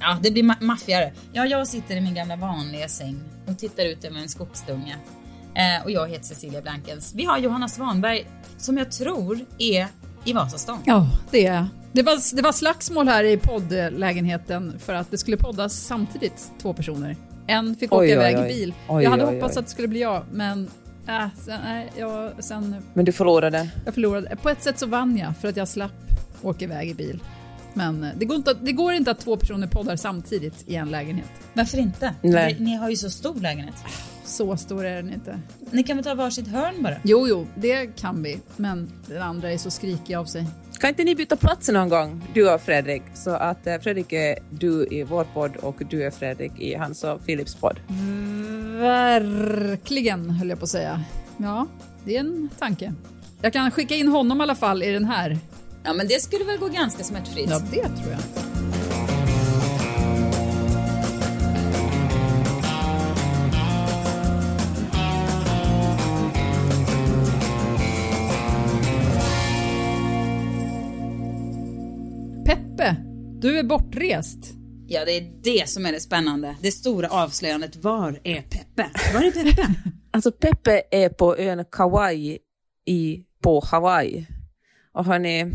ja det blir ma- maffigare. Ja, jag sitter i min gamla vanliga säng och tittar ut över en skogsdunge. Eh, och jag heter Cecilia Blankens. Vi har Johanna Svanberg som jag tror är i Vasastan. Ja, det är det var, det var slagsmål här i poddlägenheten för att det skulle poddas samtidigt, två personer. En fick åka Oj, oj, iväg oj. i bil. Oj, jag hade oj, hoppats oj. att det skulle bli jag, men äh, sen, nej, jag, sen, Men du förlorade. jag förlorade. På ett sätt så vann jag för att jag slapp åka iväg i bil. Men eh, det går, inte, att- det går inte att två personer poddar samtidigt i en lägenhet. Varför inte? Nej. Ni, ni har ju så stor lägenhet. Så stor är den inte. Ni kan väl ta varsitt hörn bara? Jo, jo, det kan vi. Men den andra är så skrikig av sig. Kan inte ni byta plats någon gång, du och Fredrik? Så att eh, Fredrik är du i vår podd och du är Fredrik i hans och Philips podd. Verkligen, höll jag på att säga. Ja, det är en tanke. Jag kan skicka in honom i alla fall i den här. Ja men det skulle väl gå ganska smärtfritt. Ja, det tror jag. Peppe, du är bortrest. Ja, det är det som är det spännande. Det stora avslöjandet. Var är Peppe? Var är Peppe? Alltså Peppe är på ön Kauai i, på Hawaii. Och hörni,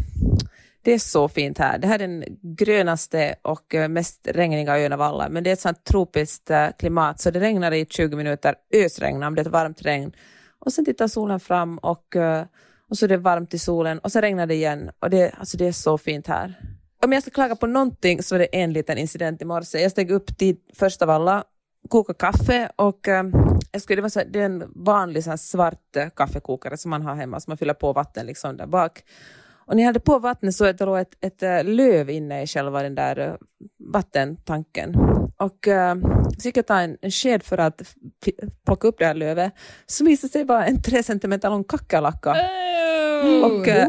det är så fint här. Det här är den grönaste och eh, mest regniga ön av alla. Men det är ett sånt tropiskt eh, klimat så det regnar i 20 minuter, ösregnar om det är ett varmt regn. Och sen tittar solen fram och, eh, och så är det varmt i solen och sen regnar det igen. Och det, alltså det är så fint här. Om jag ska klaga på någonting så är det en liten incident i morse. Jag steg upp tid först av alla, koka kaffe och eh, jag skulle, det, var så, det är en vanlig sån svart eh, kaffekokare som man har hemma, som man fyller på vatten liksom där bak. Och när jag hade på vattnet så det låg ett, ett eh, löv inne i själva den där eh, vattentanken. Och eh, så gick jag ta en, en sked för att plocka upp det här lövet. Så visade sig vara en tre centimeter lång kackerlacka. Och, eh,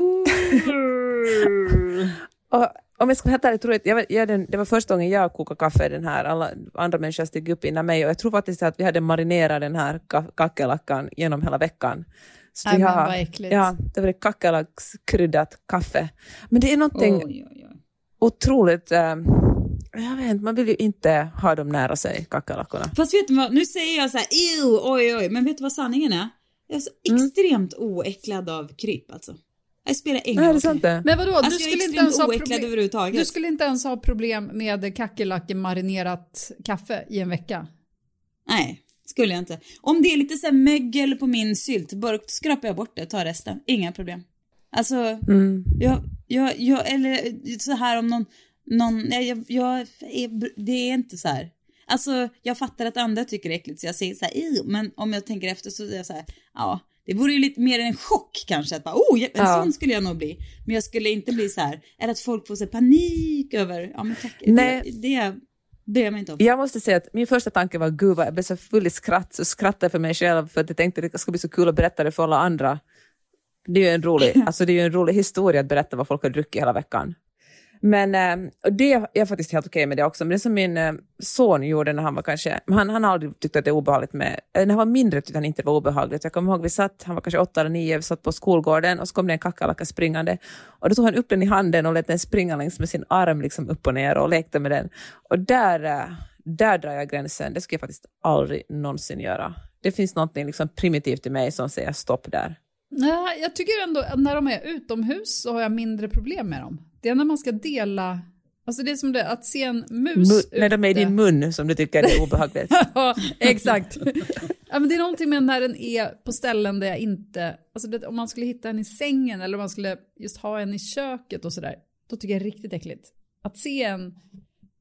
och om jag ska vara helt ärlig, tror jag, jag, jag, det var första gången jag kokade kaffe den här. Alla andra människor steg upp innan mig och jag tror faktiskt att vi hade marinerat den här ka- kackerlackan genom hela veckan. Så vi har- vad äckligt. Ja, det var kackerlackskryddat kaffe. Men det är någonting Oj, oj, oj. otroligt... eh, jag vet inte, man vill ju inte ha dem nära sig, kackerlackorna. Fast vet du vad, nu säger jag så här, oj, oj, men vet du vad sanningen är? Jag är så extremt oäcklad av kryp alltså. Jag spelar ingen Nej, roll. sant det? Men vadå, Alltså, du skulle inte ens ha problem... överhuvudtaget. Du skulle inte ens ha problem med kackerlackor marinerat kaffe i en vecka? Nej, skulle jag inte. Om det är lite så här mögel på min syltburk, då skrapar jag bort det och tar resten. Inga problem. Alltså, Mm. jag, jag, jag, eller så här om någon, någon nej, jag, jag är, det är inte så här. Alltså, jag fattar att andra tycker det är äckligt så jag säger så här, men om jag tänker efter så är jag så här, ja, det vore ju lite mer en chock kanske att bara, oh, en Ja. sån skulle jag nog bli. Men jag skulle inte bli så här, eller att folk får så panik över, ja men tack, Nej. det, det bryr jag mig inte om. Jag måste säga att min första tanke var gud vad jag blev så full i skratt så skrattade för mig själv för att jag tänkte det ska bli så kul att berätta det för alla andra. Det är ju en rolig, alltså det är en rolig historia att berätta vad folk har druckit hela veckan. Men eh, och det är jag faktiskt helt okej med det också. Men det som min eh, son gjorde när han var kanske, han, han har aldrig tyckt att det är obehagligt med, eh, när han var mindre tyckte han inte det var obehagligt. Jag kommer ihåg vi satt, han var kanske åtta eller nio, vi satt på skolgården och så kom det en kackerlacka springande och då tog han upp den i handen och lät den springa längs med sin arm liksom upp och ner och lekte med den. Och där, där drar jag gränsen, det skulle jag faktiskt aldrig någonsin göra. Det finns något liksom primitivt i mig som säger stopp där. Nej, jag tycker ändå att när de är utomhus så har jag mindre problem med dem. Det är när man ska dela, alltså det är som det, att se en mus Mu- när de är i din mun som du tycker är obehagligt. ja, exakt. ja, men det är någonting med när den är på ställen där jag inte... Alltså det, om man skulle hitta en i sängen eller om man skulle just ha en i köket och sådär, då tycker jag det är riktigt äckligt. Att se en,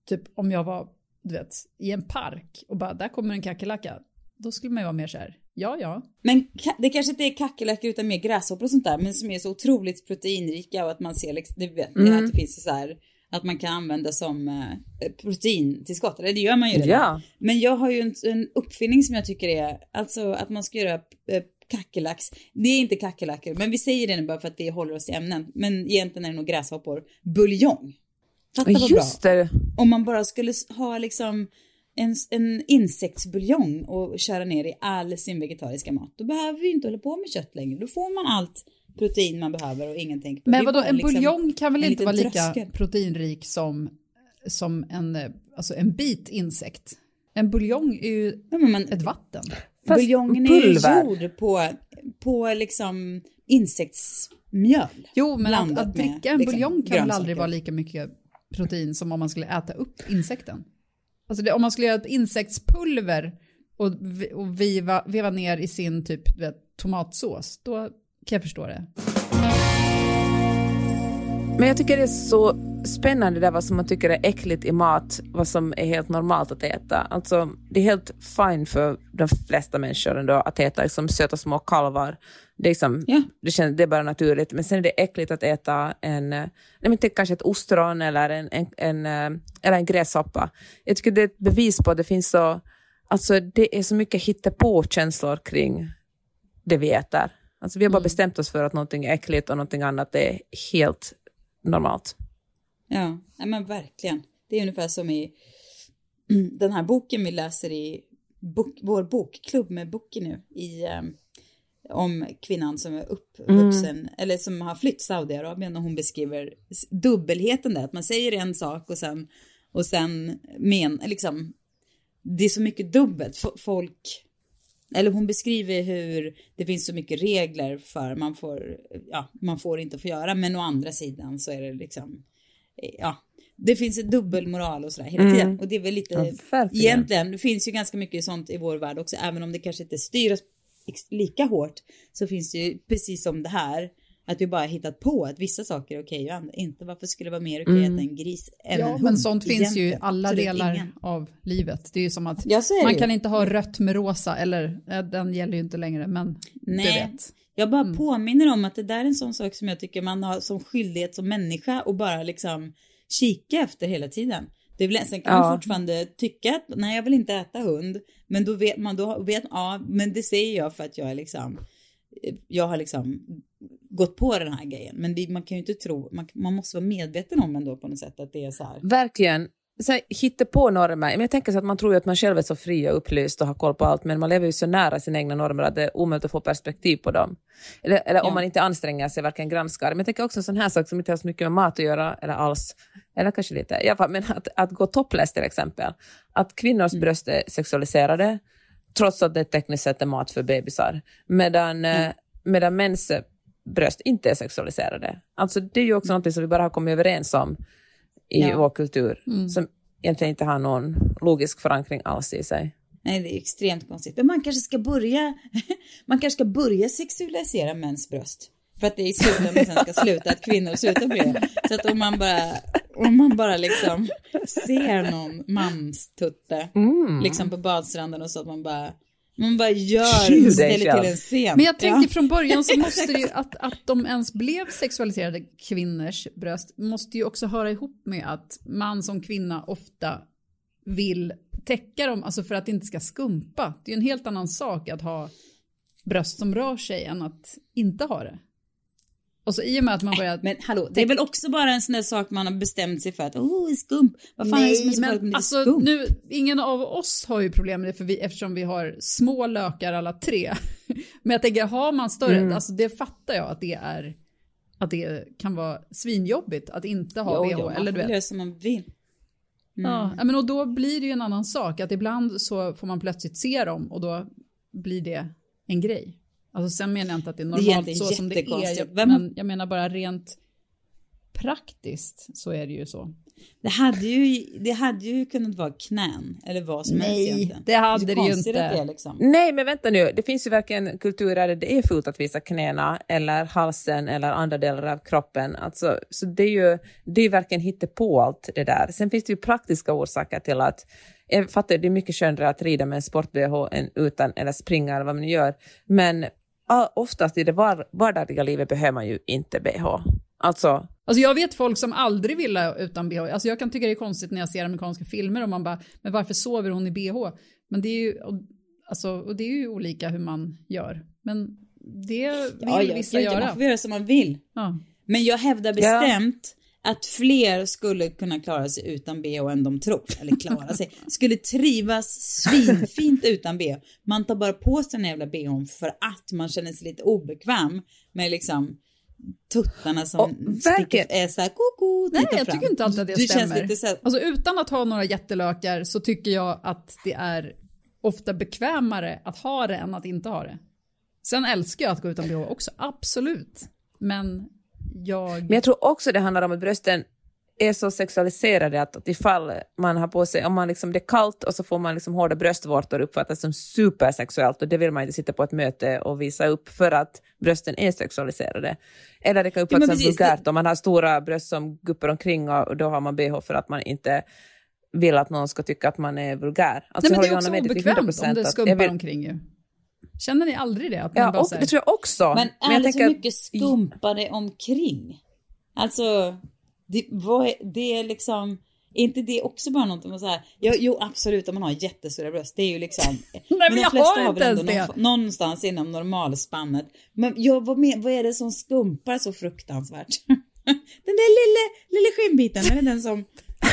typ om jag var du vet, i en park och bara där kommer en kackerlacka. Då skulle man ju vara mer så här, ja ja. Men det kanske inte är kackerlackor utan mer gräshoppor och sånt där, men som är så otroligt proteinrika och att man ser liksom, det vet ni, att det finns så här att man kan använda som eh, proteintillskott, eller det gör man ju redan. Ja. Men jag har ju en, en uppfinning som jag tycker är, alltså att man ska göra eh, kackerlacks. Det är inte kackerlackor, men vi säger det nu bara för att det håller oss till ämnen. Men egentligen är det nog gräshoppor. Buljong. Fatta vad bra. Det. Om man bara skulle ha liksom en, en insektsbuljong och köra ner i all sin vegetariska mat. Då behöver vi inte hålla på med kött längre. Då får man allt protein man behöver och ingenting. Är Men vadå, en liksom buljong kan väl inte vara lika tröskel. proteinrik som, som en, alltså en bit insekt? En buljong är ju Ja, men man, ett vatten. Fast buljongen är ju pulver. gjord på, på liksom insektsmjöl. Jo, men att, att med, dricka en liksom, buljong kan väl aldrig vara lika mycket protein som om man skulle äta upp insekten? Alltså det, om man skulle göra ett insektspulver och, och viva, veva ner i sin typ vet, tomatsås, då kan jag förstå det. Men jag tycker det är så spännande där vad som man tycker är äckligt i mat, vad som är helt normalt att äta. Alltså, det är helt fine för de flesta människor ändå att äta liksom, söta små kalvar. Det är, liksom, Ja. det, känns, det är bara naturligt. Men sen är det äckligt att äta en, nej men tänk kanske ett ostron eller en, en, en, eh, eller en gräshoppa. Jag tycker det är ett bevis på att det finns så, alltså det är så mycket hittepå-känslor kring det vi äter. Alltså vi har bara bestämt oss för att någonting är äckligt och någonting annat är helt normalt. Ja, nej men verkligen. Det är ungefär som i den här boken vi läser i bok, vår bokklubb med Boki nu i ehm, om kvinnan som är uppvuxen eller som har flytt Saudiarabien och hon beskriver dubbelheten där, att man säger en sak och sen och sen men liksom det är så mycket dubbelt. Folk eller hon beskriver hur det finns så mycket regler för man får, ja, man får inte få göra, men å andra sidan så är det liksom, ja, det finns en dubbelmoral och sådär hela tiden. Och det är väl lite, Ja, verkligen. egentligen, det finns ju ganska mycket sånt i vår värld också, även om det kanske inte styr oss lika hårt, så finns det ju precis som det här, att vi bara hittat på att vissa saker är okej och andra inte. Varför skulle det vara mer okej att äta en gris än en Ja, hund? men sånt finns ju i alla delar ingen- av livet. Det är ju som att Ja, man ju. kan inte ha rött med rosa, eller eh, den gäller ju inte längre, men Nej, du vet. Jag bara Mm. påminner om att det där är en sån sak som jag tycker man har som skyldighet som människa och bara liksom kika efter hela tiden. Det väl, sen kan Ja. man fortfarande tycka att nej jag vill inte äta hund, men då vet man, då vet ja, men det säger jag för att jag är liksom, jag har liksom gått på den här grejen. Men det, man kan ju inte tro, man, man måste vara medveten om ändå på något sätt att det är så här. Verkligen. Så hitta på normer. Men jag tänker så att man tror ju att man själv är så fri och upplyst och har koll på allt, men man lever ju så nära sina egna normer att det är omöjligt att få perspektiv på dem. Eller, eller om Ja. man inte anstränger sig, verkligen granskar. Men jag tänker också en sån här sak som inte har så mycket med mat att göra, eller alls, eller kanske lite, i alla fall, men att, att gå topless till exempel. Att kvinnors bröst är sexualiserade, trots att det tekniskt sett är mat för bebisar. Medan, eh, medan mäns bröst inte är sexualiserade. Alltså det är ju också något som vi bara har kommit överens om i Ja. vår kultur, som egentligen inte har någon logisk förankring alls i sig. Nej, det är extremt konstigt. Men man kanske ska börja, man kanske ska börja sexualisera mäns bröst. För att det i slutändan sen ska sluta, att kvinnor slutar med det. Så att om man bara, om man bara liksom ser någon manstutte liksom på badstranden och så att man bara, man bara gör, ställer till en scen. Men jag tänkte Ja. från början så måste det ju, att, att de ens blev sexualiserade kvinnors bröst måste ju också höra ihop med att man som kvinna ofta vill täcka dem, alltså för att det inte ska skumpa. Det är ju en helt annan sak att ha bröst som rör sig än att inte ha det. Och så i och med att man börjar... Men hallå, det är väl också bara en sån där sak man har bestämt sig för att, oh, skump. Vad fan är det som är så farligt med det alltså, skump? nu, ingen av oss har ju problem med det för vi, eftersom vi har små lökar alla tre. Men jag tänker, har man större, Mm. alltså det fattar jag att det är, att det kan vara svinjobbigt att inte ha Jo, VH. eller du vet. göra som man vill. Ja, ja, men och då blir det ju en annan sak, att ibland så får man plötsligt se dem och då blir det en grej. Alltså sen menar jag inte att det är är normalt egentligen så som det är, Vem- men jag menar bara rent praktiskt så är det ju så. Det hade ju, det hade ju kunnat vara knän eller vad som helst Nej, egentligen. det hade så det ju inte. Det är liksom. Nej, men vänta nu. Det finns ju verkligen kulturer där det är fult att visa knäna eller halsen eller andra delar av kroppen. Alltså, så det är ju det är verkligen på allt det där. Sen finns det ju praktiska orsaker till att jag fattar, det är mycket skönare att rida med en sport-bh än utan, eller springa eller vad man gör. Men oftast i det var, vardagliga livet behöver man ju inte bh. Alltså, Alltså jag vet folk som aldrig vill utan bh. Alltså jag kan tycka det är konstigt när jag ser amerikanska filmer och man bara, men varför sover hon i bh? Men det är ju, och- alltså, och det är ju olika hur man gör. Men det vill vissa gud, Man göra. får göra som man vill. Ja. Men jag hävdar bestämt att fler skulle kunna klara sig utan bh än de tror. Eller klara sig. Skulle trivas svinfint utan bh. Man tar bara på sig den jävla bhn för att man känner sig lite obekväm med liksom tuttarna som Och sticker, är såhär koko, Nej, jag fram. tycker inte alltid att det du stämmer. Känns lite så här, Alltså utan att ha några jättelökar så tycker jag att det är ofta bekvämare att ha det än att inte ha det. Sen älskar jag att gå utan bh också, absolut. Men jag... Men jag tror också det handlar om att brösten är så sexualiserade att, att ifall man har på sig, om man liksom, det är kallt och så får man liksom hårda bröstvårtor uppfattas som supersexuellt och det vill man inte sitta på ett möte och visa upp för att brösten är sexualiserade. Eller det kan uppfattas men som vulgärt om man har stora bröst som guppar omkring och, och då har man bh för att man inte vill att någon ska tycka att man är vulgär. Alltså, Nej, men det är också obekvämt om 100% det skumpar vill- omkring ju. Känner ni aldrig det? Att man Ja, bara och, så här- det tror jag också. Men jag ärligt, tänker hur att- mycket skumpar det omkring? Alltså, det, vad är, det är liksom, är inte det också bara någonting man säger, jo, jo absolut om man har jättestora bröst, det är ju liksom, men de jag flesta har inte ens det. någon- någonstans inom normalspannet. Men jag, vad, men, vad är det som skumpar så fruktansvärt? den där lilla, lilla skinnbiten, är det den som,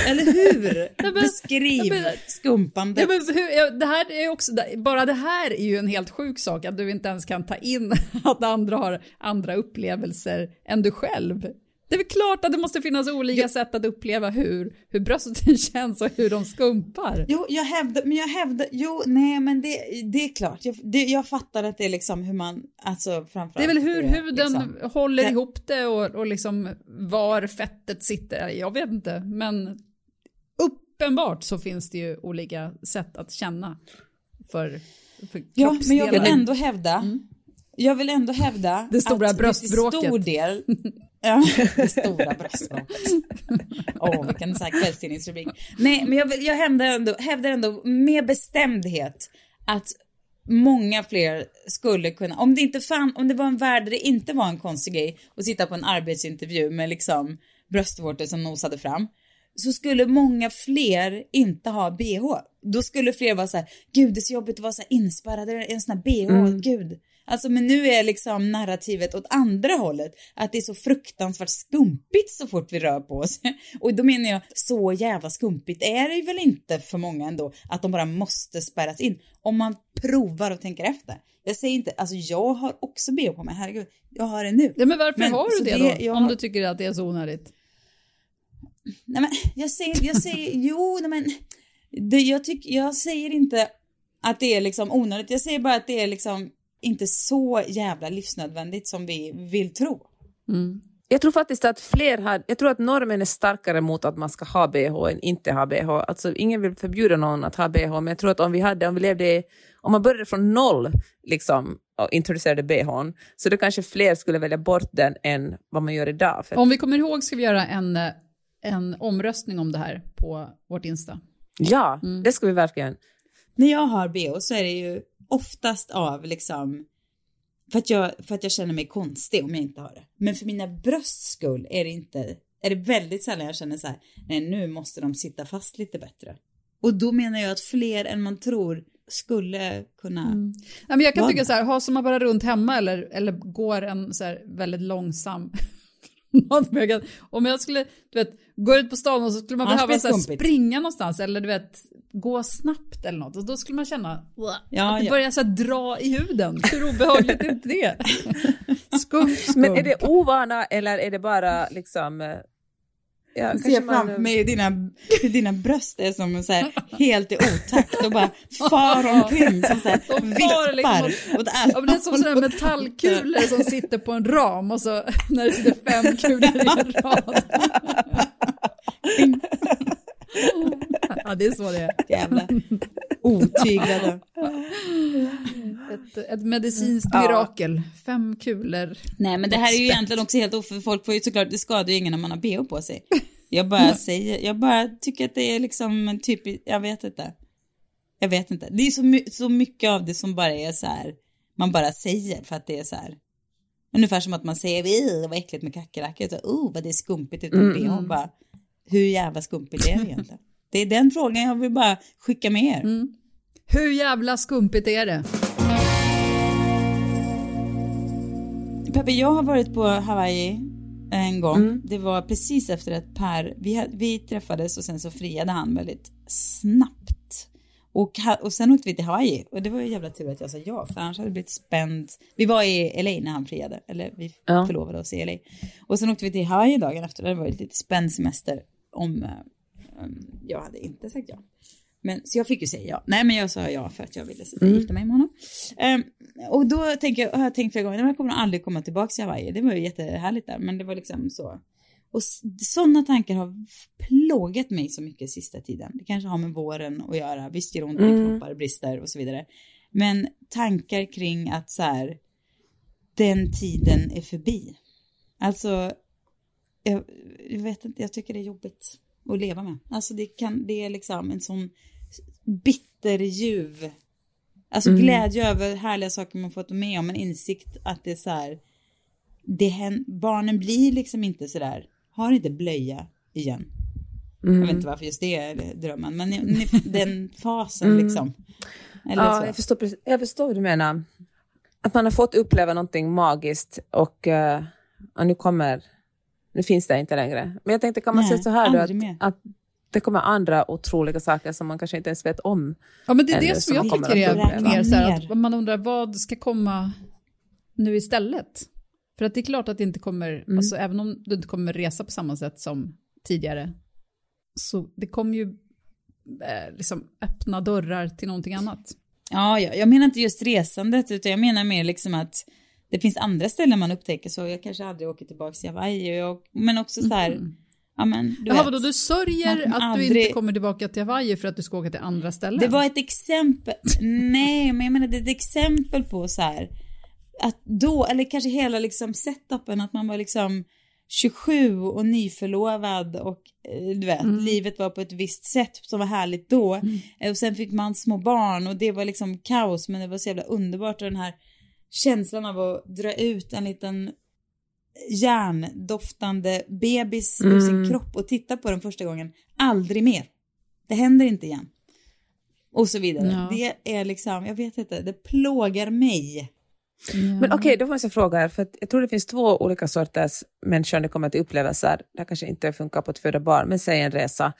eller hur? men- Beskriv men- skumpandet. Men hur, det här är också, bara det här är ju en helt sjuk sak, att du inte ens kan ta in att andra har andra upplevelser än du själv. Det är väl klart att det måste finnas olika sätt att uppleva hur, hur brösten känns och hur de skumpar. Jo, jag hävdar, men jag hävdar, jo, nej, men det, det är klart. Jag, det, jag fattar att det är liksom hur man, alltså framförallt. Det är väl hur det, huden liksom. håller Det- ihop det och, och liksom var fettet sitter. Jag vet inte, men uppenbart så finns det ju olika sätt att känna för, för Ja, men jag vill ändå hävda, jag vill ändå hävda Det stora att bröstbråket. till stor del, ja, det stora bröstbråket. Åh, oh, vilken så här kvällstidningsrubrik. Nej, men jag, jag hävdar, ändå, hävdar ändå med bestämdhet att många fler skulle kunna, om det inte fann, om det var en värld där det inte var en konstig grej att sitta på en arbetsintervju med liksom bröstvårtor som nosade fram, så skulle många fler inte ha bh. Då skulle fler vara så här, gud det är så jobbigt att vara så här inspärrad i en sån här bh, gud. Alltså men nu är liksom narrativet åt andra hållet, att det är så fruktansvärt skumpigt så fort vi rör på oss. Och då menar jag, så jävla skumpigt är det väl inte för många ändå, att de bara måste spärras in. Om man provar och tänker efter. Jag säger inte, alltså jag har också bh på mig, herregud, jag har det nu. Ja, men varför Men, har du det, det- då? Om har- du tycker att det är så onödigt. Nej men jag säger, jag säger, jo nej men, det, jag, tyck, jag säger inte att det är liksom onödigt, jag säger bara att det är liksom inte så jävla livsnödvändigt som vi vill tro. Jag tror faktiskt att fler har, jag tror att normen är starkare mot att man ska ha bh än inte ha bh. Alltså ingen vill förbjuda någon att ha bh, men jag tror att om vi hade, om vi levde, om man började från noll liksom och introducerade bhn, så då kanske fler skulle välja bort den än vad man gör idag. För, Om vi kommer ihåg ska vi göra en, en omröstning om det här på vårt Insta. ja, det ska vi verkligen. När jag har bh så är det ju oftast av liksom, för att jag, för att jag känner mig konstig om jag inte har det. Men för mina brösts skull är det inte, är det väldigt sällan jag känner så här, nej nu måste de sitta fast lite bättre. Och då menar jag att fler än man tror skulle kunna Ja, men jag kan tycka så här, har man bara runt hemma eller, eller går en så här väldigt långsam Jag Om jag skulle, du vet, gå ut på stan och så skulle man Annars behöva så springa någonstans eller du vet, gå snabbt eller något och då skulle man känna Ja, att det ja. börjar så dra i huden. Hur obehagligt är inte det? Skump, skump. Men är det ovana eller är det bara liksom... Ja, Jag ser man- framför mig hur dina, hur dina bröst är som så här, helt i otakt och bara far omkring som så här, vispar liksom åt alla Ja, men det är som sådana metallkulor som sitter på en ram och så när det sitter fem kulor i en rad. Ja, det är så det är. jävla otyglade. Ett, ett medicinskt mirakel. Fem kulor. Nej men det här är ju egentligen också helt oför, folk får ju såklart, det skadar ju ingen om man har bh på sig. Jag bara säger, jag bara tycker att det är liksom en typ, jag vet inte. Jag vet inte. Det är så, my- så mycket av det som bara är så här, man bara säger för att det är så här. Ungefär som att man säger, "Ih, vad äckligt med kackerlackor. Så, Oh, vad det är skumpigt utan Mm. bh. Bara, hur jävla skumpigt är det egentligen? Det är den frågan jag vill bara skicka med er. Mm. Hur jävla skumpigt är det? Peppe, jag har varit på Hawaii en gång. Mm. Det var precis efter att Per, vi, vi träffades och sen så friade han väldigt snabbt. Och, och sen åkte vi till Hawaii och det var ju jävla tur att jag sa ja för annars hade det blivit spänt. Vi var i LA när han friade, eller vi Ja. förlovade oss i LA. Och sen åkte vi till Hawaii dagen efter, det var ju lite spänd semester om eh, jag hade inte sagt ja. Men, så jag fick ju säga ja. Nej men jag sa ja för att jag ville Mm. gifta mig med honom. Ehm, och då tänker jag, har jag tänkt flera gånger, jag kommer aldrig komma tillbaka till Hawaii. Det var ju jättehärligt där, men det var liksom så. Och sådana tankar har plågat mig så mycket sista tiden. Det kanske har med våren att göra. Visst gör ont Mm. knoppar, brister och så vidare. Men tankar kring att så här, den tiden är förbi. Alltså, jag, jag vet inte, jag tycker det är jobbigt att leva med. Alltså det, kan, det är liksom en sån bitterljuv, alltså Mm. glädje över härliga saker man fått med om, en insikt att det är så här, det hän, barnen blir liksom inte så där, har inte blöja igen. Jag vet inte varför just det är drömmen, men den fasen liksom. Eller Ja, så. jag förstår, jag förstår vad du menar. Att man har fått uppleva någonting magiskt och, eh, och nu kommer, nu finns det inte längre. Men jag tänkte, kan man Nej, säga så här då, att, att det kommer andra otroliga saker som man kanske inte ens vet om. Ja, men det är det som som jag kommer tycker att är uppleva. mer så här att man undrar vad ska komma nu istället? För att det är klart att det inte kommer, Mm. alltså även om du inte kommer resa på samma sätt som tidigare, så det kommer ju eh, liksom öppna dörrar till någonting annat. Ja, ja, jag menar inte just resandet, utan jag menar mer liksom att det finns andra ställen man upptäcker, så jag kanske aldrig åker tillbaka till Hawaii, och, men också så här, ja men du Jaha, vadå, du sörjer att du aldrig- inte kommer tillbaka till Hawaii för att du ska åka till andra ställen? Det var ett exempel, nej, men jag menar det är ett exempel på så här, att då, eller kanske hela liksom setupen, att man var liksom 27 och nyförlovad och eh, du vet, livet var på ett visst sätt som var härligt då. Eh, Och sen fick man små barn och det var liksom kaos, men det var så jävla underbart och den här känslan av att dra ut en liten järndoftande bebis ur sin kropp och titta på den första gången. Aldrig mer. Det händer inte igen. Och så vidare. Ja. Det är liksom, jag vet inte, det plågar mig. Men okej, då måste jag fråga här, för att jag tror det finns två olika sorters människor det kommer till upplevelser. Det kanske inte funkar på att föda barn, men säg en resa.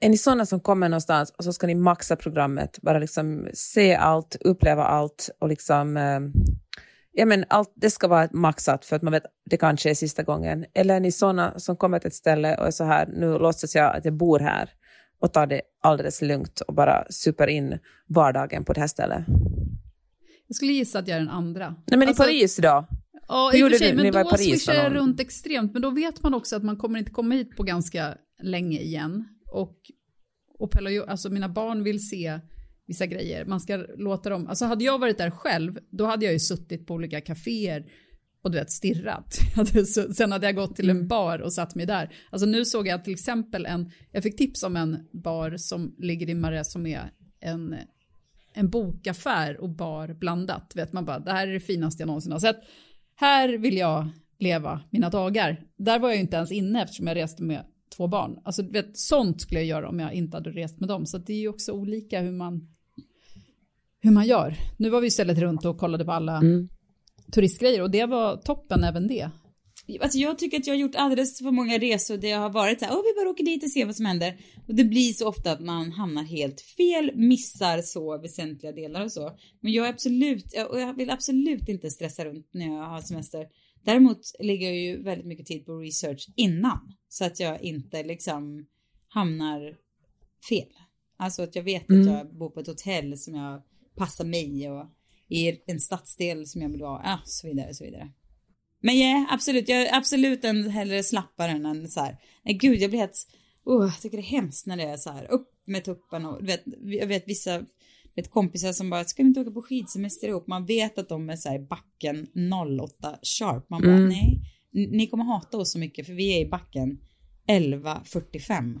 Är ni sådana som kommer någonstans och så ska ni maxa programmet, bara liksom se allt, uppleva allt och liksom, eh, ja men allt, det ska vara maxat för att man vet det kanske är sista gången. Eller är ni sådana som kommer till ett ställe och är så här, nu låtsas jag att jag bor här och tar det alldeles lugnt och bara super in vardagen på det här stället. Jag skulle gissa att jag är den andra. Nej men Alltså- i Paris då? Ja, i och för sig, men då swishar jag runt extremt, men då vet man också att man kommer inte komma hit på ganska länge igen. Och, och Pelle alltså mina barn vill se vissa grejer, man ska låta dem, alltså hade jag varit där själv, då hade jag ju suttit på olika kaféer och du vet stirrat. Sen hade jag gått till Mm. en bar och satt mig där. Alltså nu såg jag till exempel en, jag fick tips om en bar som ligger i Marais som är en en bokaffär och bar blandat. Vet man bara, det här är det finaste jag någonsin har sett. Här vill jag leva mina dagar. Där var jag ju inte ens inne eftersom jag reste med två barn. Alltså, vet, sånt skulle jag göra om jag inte hade rest med dem. Så det är ju också olika hur man, hur man gör. Nu var vi istället runt och kollade på alla turistgrejer och det var toppen även det. Alltså jag tycker att jag har gjort alldeles för många resor där jag har varit så här, åh vi bara åker dit och ser vad som händer. Och det blir så ofta att man hamnar helt fel, missar så väsentliga delar och så. Men jag är absolut, jag- och jag vill absolut inte stressa runt när jag har semester. Däremot lägger jag ju väldigt mycket tid på research innan. Så att jag inte liksom hamnar fel. Alltså att jag vet att jag bor på ett hotell som jag passar mig och i en stadsdel som jag vill vara, ja, så vidare, så vidare. Men ja, absolut, jag är absolut en hellre slappare än så här. Nej gud, jag blir helt, oh, jag tycker det är hemskt när det är så här, upp med tuppen och du vet, jag vet vissa vet, kompisar som bara, ska vi inte åka på skidsemester ihop? Man vet att de är så här i backen 08 sharp. Man bara, nej, n- ni kommer hata oss så mycket för vi är i backen 11.45.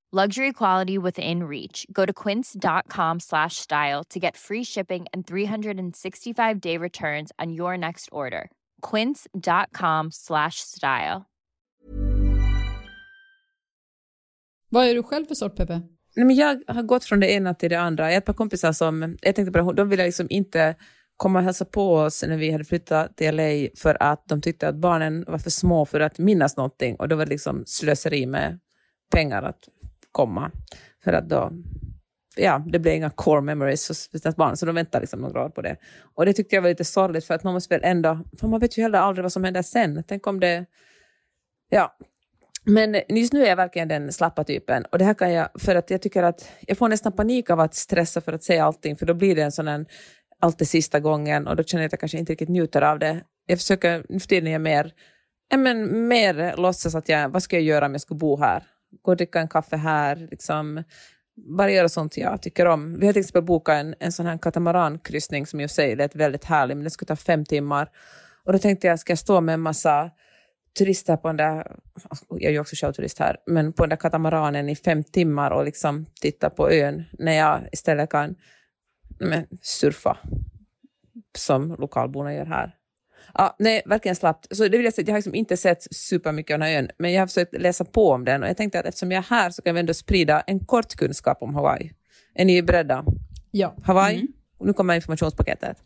Luxury quality within reach. Go to quince.com slash style to get free shipping and 365-day returns on your next order. quince.com slash style. Vad är du själv för sort, Peppe? Nej, men jag har gått från det ena till det andra. Jag har ett par kompisar som, jag tänkte på det, de ville liksom inte komma och hälsa på oss när vi hade flyttat till LA för att de tyckte att barnen var för små för att minnas någonting och då var det liksom slöseri med pengar att komma. För att då, ja, det blev inga core memories hos deras barn, så de väntade liksom några år på det. Och det tyckte jag var lite sorgligt för att man måste väl ändå, för man vet ju heller aldrig vad som händer sen. Tänk om det, ja, men just nu är jag verkligen den slappa typen. Och det här kan jag, för att jag tycker att jag får nästan panik av att stressa för att säga allting, för då blir det en sån här allt är sista gången och då känner jag att jag kanske inte riktigt njuter av det. Jag försöker, nu för tiden är jag mer, ja, men mer låtsas att jag, vad ska jag göra om jag ska bo här? Gå och dricka en kaffe här, liksom, bara göra sånt jag tycker om. Vi har till exempel bokat en, en sån här katamarankryssning som i och för sig lät väldigt härlig, men det skulle ta fem timmar. Och då tänkte jag, ska jag stå med en massa turister på den där, jag är ju också själv turist här, men på den där katamaranen i fem timmar och liksom titta på ön när jag istället kan men, surfa som lokalborna gör här. Ja, nej, verkligen slappt. Så det vill jag säga, jag har liksom inte sett supermycket av den här ön, men jag har försökt läsa på om den och jag tänkte att eftersom jag är här så kan vi ändå sprida en kort kunskap om Hawaii. Är ni beredda? Ja. Hawaii, mm. och nu kommer informationspaketet.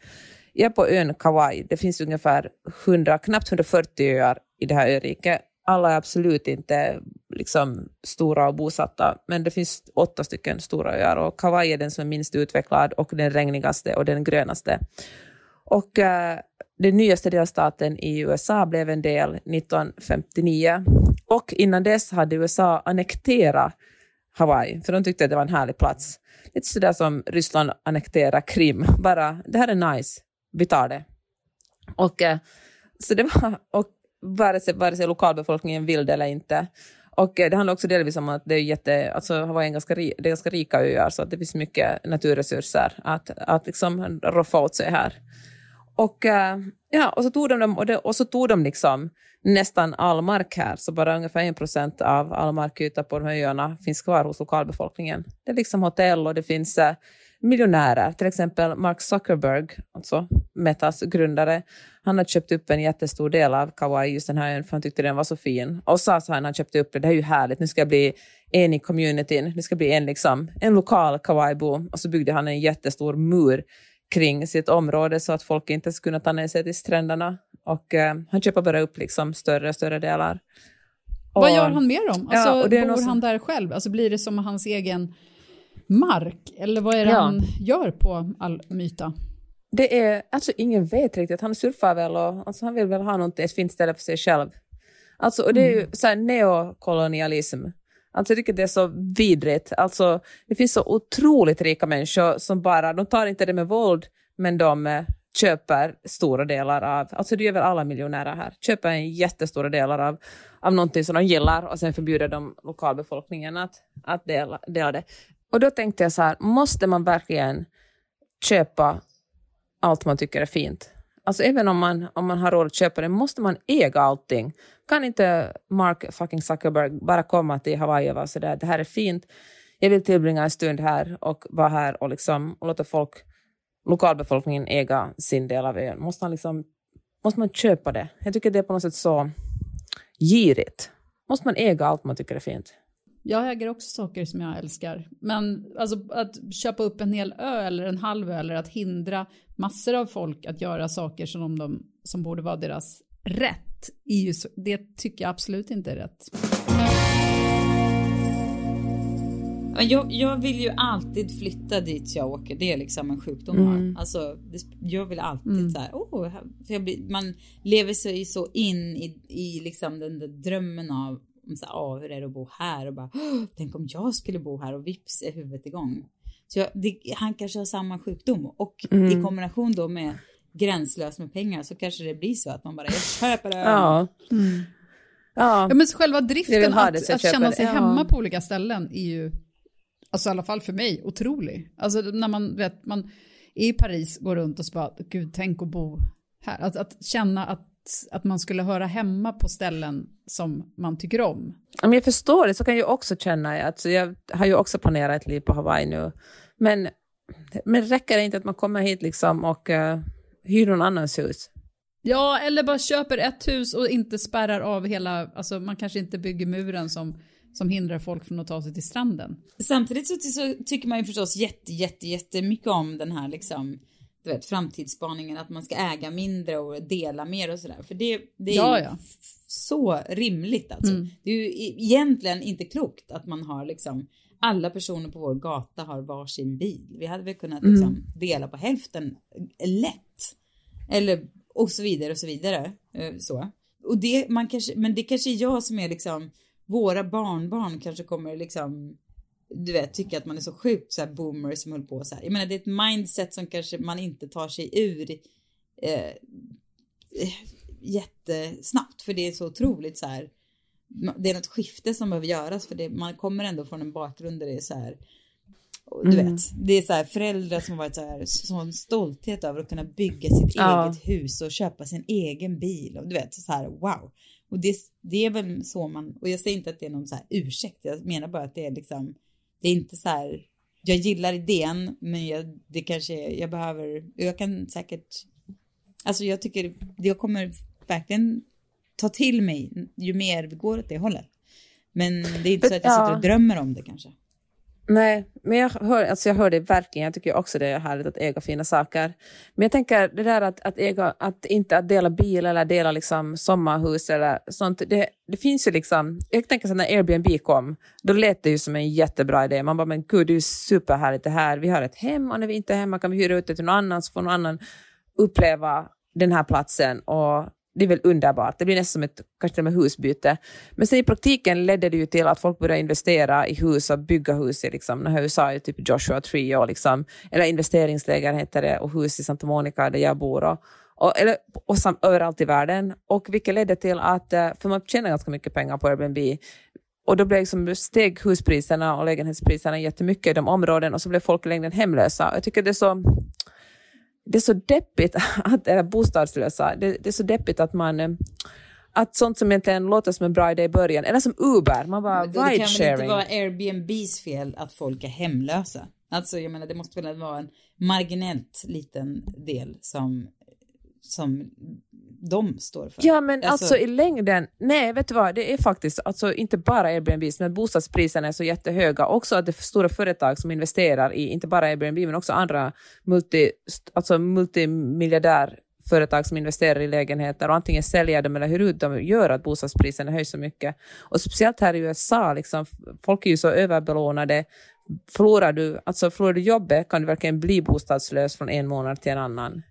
Jag är på ön Kauai. Det finns ungefär 100, knappt 140 öar i det här öriket. Alla är absolut inte liksom, stora och bosatta, men det finns åtta stycken stora öar och Kauai är den som är minst utvecklad och den regnigaste och den grönaste. Och äh, den nyaste delstaten i USA blev en del 1959 och innan dess hade USA annekterat Hawaii, för de tyckte att det var en härlig plats. Lite sådär som Ryssland annekterar Krim, bara det här är nice, vi tar det. Och, eh, så det var, och vare sig, vare sig lokalbefolkningen vill det eller inte. Och eh, det handlar också delvis om att det är jätte, alltså Hawaii är ganska, det är ganska rika öar så att det finns mycket naturresurser att, att liksom roffa åt sig här. Och, eh, ja, och, så tog de, och, det, och så tog de liksom nästan all mark här, så bara ungefär en procent av all markyta på de här öarna finns kvar hos lokalbefolkningen. Det är liksom hotell och det finns eh, miljonärer, till exempel Mark Zuckerberg, alltså Metas grundare, han har köpt upp en jättestor del av Kauai, just den här ön, för han tyckte den var så fin. Och sa så här när han köpte upp det, det här är ju härligt, nu ska jag bli en i communityn, nu ska jag bli en, liksom, en lokal Kauai-bo. Och så byggde han en jättestor mur kring sitt område så att folk inte skulle kunna ta ner sig till stränderna. Och eh, han köper bara upp liksom större och större delar. Och, Vad gör han med dem? Alltså, ja, bor han där själv? Alltså, blir det som hans egen mark? Eller vad är det Ja. han gör på all myta? Det är, alltså ingen vet riktigt, han surfar väl och alltså, han vill väl ha något, ett fint ställe för sig själv. Alltså, och det är ju så här neokolonialism. Alltså jag tycker det är så vidrigt. Alltså, det finns så otroligt rika människor som bara, de tar inte det med våld, men de eh, köper stora delar av, alltså det gör väl alla miljonärer här, köper en jättestora delar av, av någonting som de gillar och sen förbjuder de lokalbefolkningen att, att dela, dela det. Och då tänkte jag så här, måste man verkligen köpa allt man tycker är fint? Alltså även om man, om man har råd att köpa det, måste man äga allting? Kan inte Mark fucking Zuckerberg bara komma till Hawaii och vara sådär, det här är fint, jag vill tillbringa en stund här och vara här och, liksom, och låta folk, lokalbefolkningen äga sin del av ön. Måste man, liksom, måste man köpa det? Jag tycker det är på något sätt så girigt. Måste man äga allt man tycker är fint? Jag äger också saker som jag älskar. Men alltså, att köpa upp en hel ö eller en halv ö eller att hindra massor av folk att göra saker som, de, som borde vara deras rätt, så- det tycker jag absolut inte är rätt. Ja, Jag, jag vill ju alltid flytta dit jag åker. Det är liksom en sjukdom jag har. Alltså, jag vill alltid så här, oh, blir, man lever sig så in i, i liksom den där drömmen av om så här, ah, hur är det att bo här och bara, "Åh, tänk om jag skulle bo här och vips är huvudet igång. Så jag, det, han kanske har samma sjukdom och i kombination då med gränslöst med pengar så kanske det blir så att man bara, jag köper det. Ja. Ja. Ja, men själva driften att, det, att känna det. sig Ja. hemma på olika ställen är ju, alltså i alla fall för mig, otrolig. Alltså när man vet, man är i Paris, går runt och så bara, gud, tänk att bo här. Att, att känna att, att man skulle höra hemma på ställen som man tycker om. Om jag förstår det så kan jag också känna, alltså jag har ju också planerat ett liv på Hawaii nu, men, men räcker det inte att man kommer hit liksom och uh, hyr någon annans hus? Ja, eller bara köper ett hus och inte spärrar av hela, alltså man kanske inte bygger muren som, som hindrar folk från att ta sig till stranden. Samtidigt så, så tycker man ju förstås jätte, jätte, jättemycket om den här liksom, du vet, framtidsspaningen, att man ska äga mindre och dela mer och sådär. För det, det är Ja, ja. så rimligt alltså. Det är ju e- egentligen inte klokt att man har liksom, alla personer på vår gata har varsin bil. Vi hade väl kunnat liksom dela på hälften lätt. Eller och så vidare och så vidare. eh, Så. Och det, man kanske, men det kanske är jag som är liksom, våra barnbarn kanske kommer liksom du vet, tycka att man är så sjukt så här boomer som höll på så här. Jag menar, det är ett mindset som kanske man inte tar sig ur eh, jättesnabbt, för det är så otroligt så här. Det är något skifte som behöver göras, för det, man kommer ändå från en bakgrund där det är så här. Du vet, det är så här föräldrar som har varit så här, sån stolthet över att kunna bygga sitt Ja. eget hus och köpa sin egen bil och du vet så här wow. Och det, det är väl så man, och jag säger inte att det är någon så här ursäkt, jag menar bara att det är liksom, det är inte så här, jag gillar idén, men jag, det kanske, är- jag behöver, jag kan säkert, alltså jag tycker, jag kommer verkligen ta till mig ju mer vi går åt det hållet. Men det är inte så att jag sitter och drömmer om det kanske. Nej, men jag hör, alltså jag hör det verkligen. Jag tycker också det är härligt att äga fina saker. Men jag tänker det där att, att äga, att inte att dela bil eller dela liksom sommarhus eller sånt. Det, det finns ju liksom, jag tänker så när Airbnb kom, då lät det ju som en jättebra idé. Man bara, men gud det är ju superhärligt det här. Vi har ett hem och när vi inte är hemma kan vi hyra ut det till någon annan så får någon annan uppleva den här platsen. Och det är väl underbart. Det blir nästan som ett kanske till och med husbyte. Men sen i praktiken ledde det ju till att folk började investera i hus och bygga hus i liksom, när USA är typ Joshua Tree och liksom, eller investeringslägenheter det, och hus i Santa Monica där jag bor. Och, och, eller, och sam, överallt i världen. Och vilket ledde till att, eh, för man tjänar ganska mycket pengar på Airbnb, och då blev liksom steg huspriserna och lägenhetspriserna jättemycket i de områden och så blev folk i längden hemlösa. Jag tycker det är så det är så deppigt att, eller bostadslösa, det, det är så deppigt att man eh, att sånt som egentligen låter som en bra idé i början, eller som Uber, man bara Det kan väl inte ride-sharing. vara Airbnbs fel att folk är hemlösa? Alltså jag menar det måste väl vara en marginellt liten del som, som de står för. Ja men alltså, i längden, nej vet du vad, det är faktiskt alltså inte bara Airbnb, men bostadspriserna är så jättehöga. Också att det är stora företag som investerar i, inte bara Airbnb, men också andra multi, alltså multimiljardärföretag som investerar i lägenheter och antingen säljer dem eller hyr ut dem gör att bostadspriserna höjs så mycket. Och speciellt här i USA, liksom, folk är ju så överbelånade. Förlorar du, alltså förlorar du jobbet kan du verkligen bli bostadslös från en månad till en annan.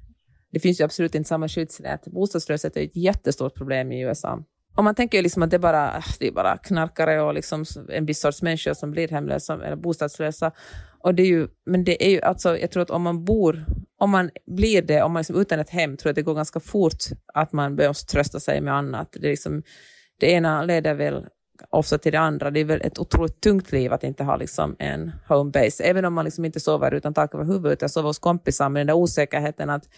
Det finns ju absolut inte samma skyddsnät. Bostadslöshet är ett jättestort problem i USA. Och man tänker ju liksom att det är bara, äh, det är bara knarkare och liksom en viss sorts människor som blir hemlösa eller bostadslösa. Och det är ju, men det är ju alltså, jag tror att om man bor, om man blir det, om man liksom utan ett hem, tror jag att det går ganska fort att man börjar trösta sig med annat. Det, är liksom, det ena leder väl ofta till det andra. Det är väl ett otroligt tungt liv att inte ha liksom en home base. Även om man liksom inte sover utan tak över huvudet, utan sover hos kompisar med den där osäkerheten att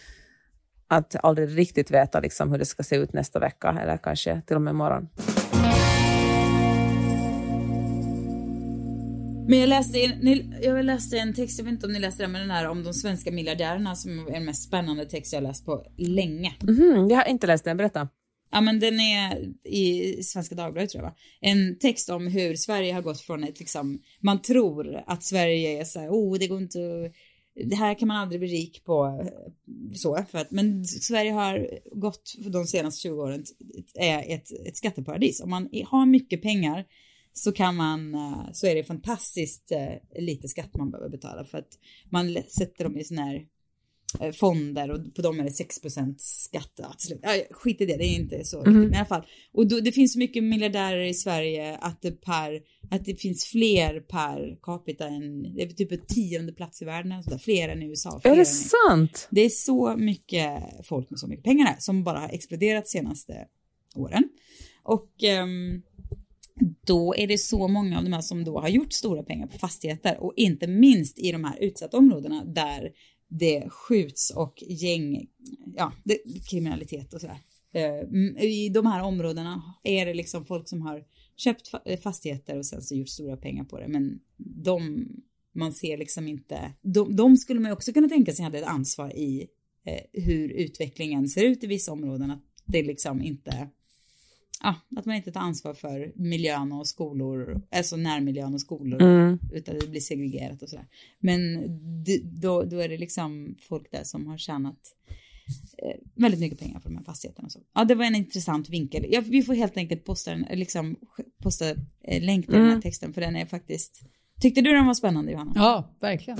att aldrig riktigt veta liksom hur det ska se ut nästa vecka eller kanske till och med imorgon. Men jag läste, en, jag läste en text, jag vet inte om ni läste den, men den här om de svenska miljardärerna som är den mest spännande text jag läst på länge. Mhm, jag har inte läst den, berätta. Ja men den är i Svenska Dagbladet tror jag va? En text om hur Sverige har gått från ett liksom, man tror att Sverige är så här, oh det går inte att det här kan man aldrig bli rik på så, för att, men Sverige har gått för de senaste 20 åren är ett, ett skatteparadis. Om man har mycket pengar så kan man, eh, så är det fantastiskt eh, lite skatt man behöver betala för att man sätter dem i sån här fonder och på dem är det 6% skatt. Ja, skit i det, det är inte så mm. viktigt. Men i alla fall. Och då, det finns så mycket miljardärer i Sverige att det, per, att det finns fler per capita än, det är typ ett tionde plats i världen, alltså fler än i USA. Är det sant? Det är så mycket folk med så mycket pengar här som bara har exploderat senaste åren. Och um, då är det så många av de här som då har gjort stora pengar på fastigheter och inte minst i de här utsatta områdena där det skjuts och gäng, ja, det, kriminalitet och sådär. Eh, mm, I de här områdena är det liksom folk som har köpt eh, fastigheter och sen så gjort stora pengar på det, men de man ser liksom inte, de, de skulle man också kunna tänka sig hade ett ansvar i eh, hur utvecklingen ser ut i vissa områden, att det liksom inte ja, att man inte tar ansvar för miljön och skolor, alltså närmiljön och skolor, mm. utan det blir segregerat och sådär. Men då, då är det liksom folk där som har tjänat eh, väldigt mycket pengar på de här fastigheterna. Och så. Ja, det var en intressant vinkel. Ja, vi får helt enkelt posta, den, liksom, posta eh, länk till mm. den här mm. texten, för den är faktiskt... Tyckte du den var spännande, Johanna? Ja, verkligen.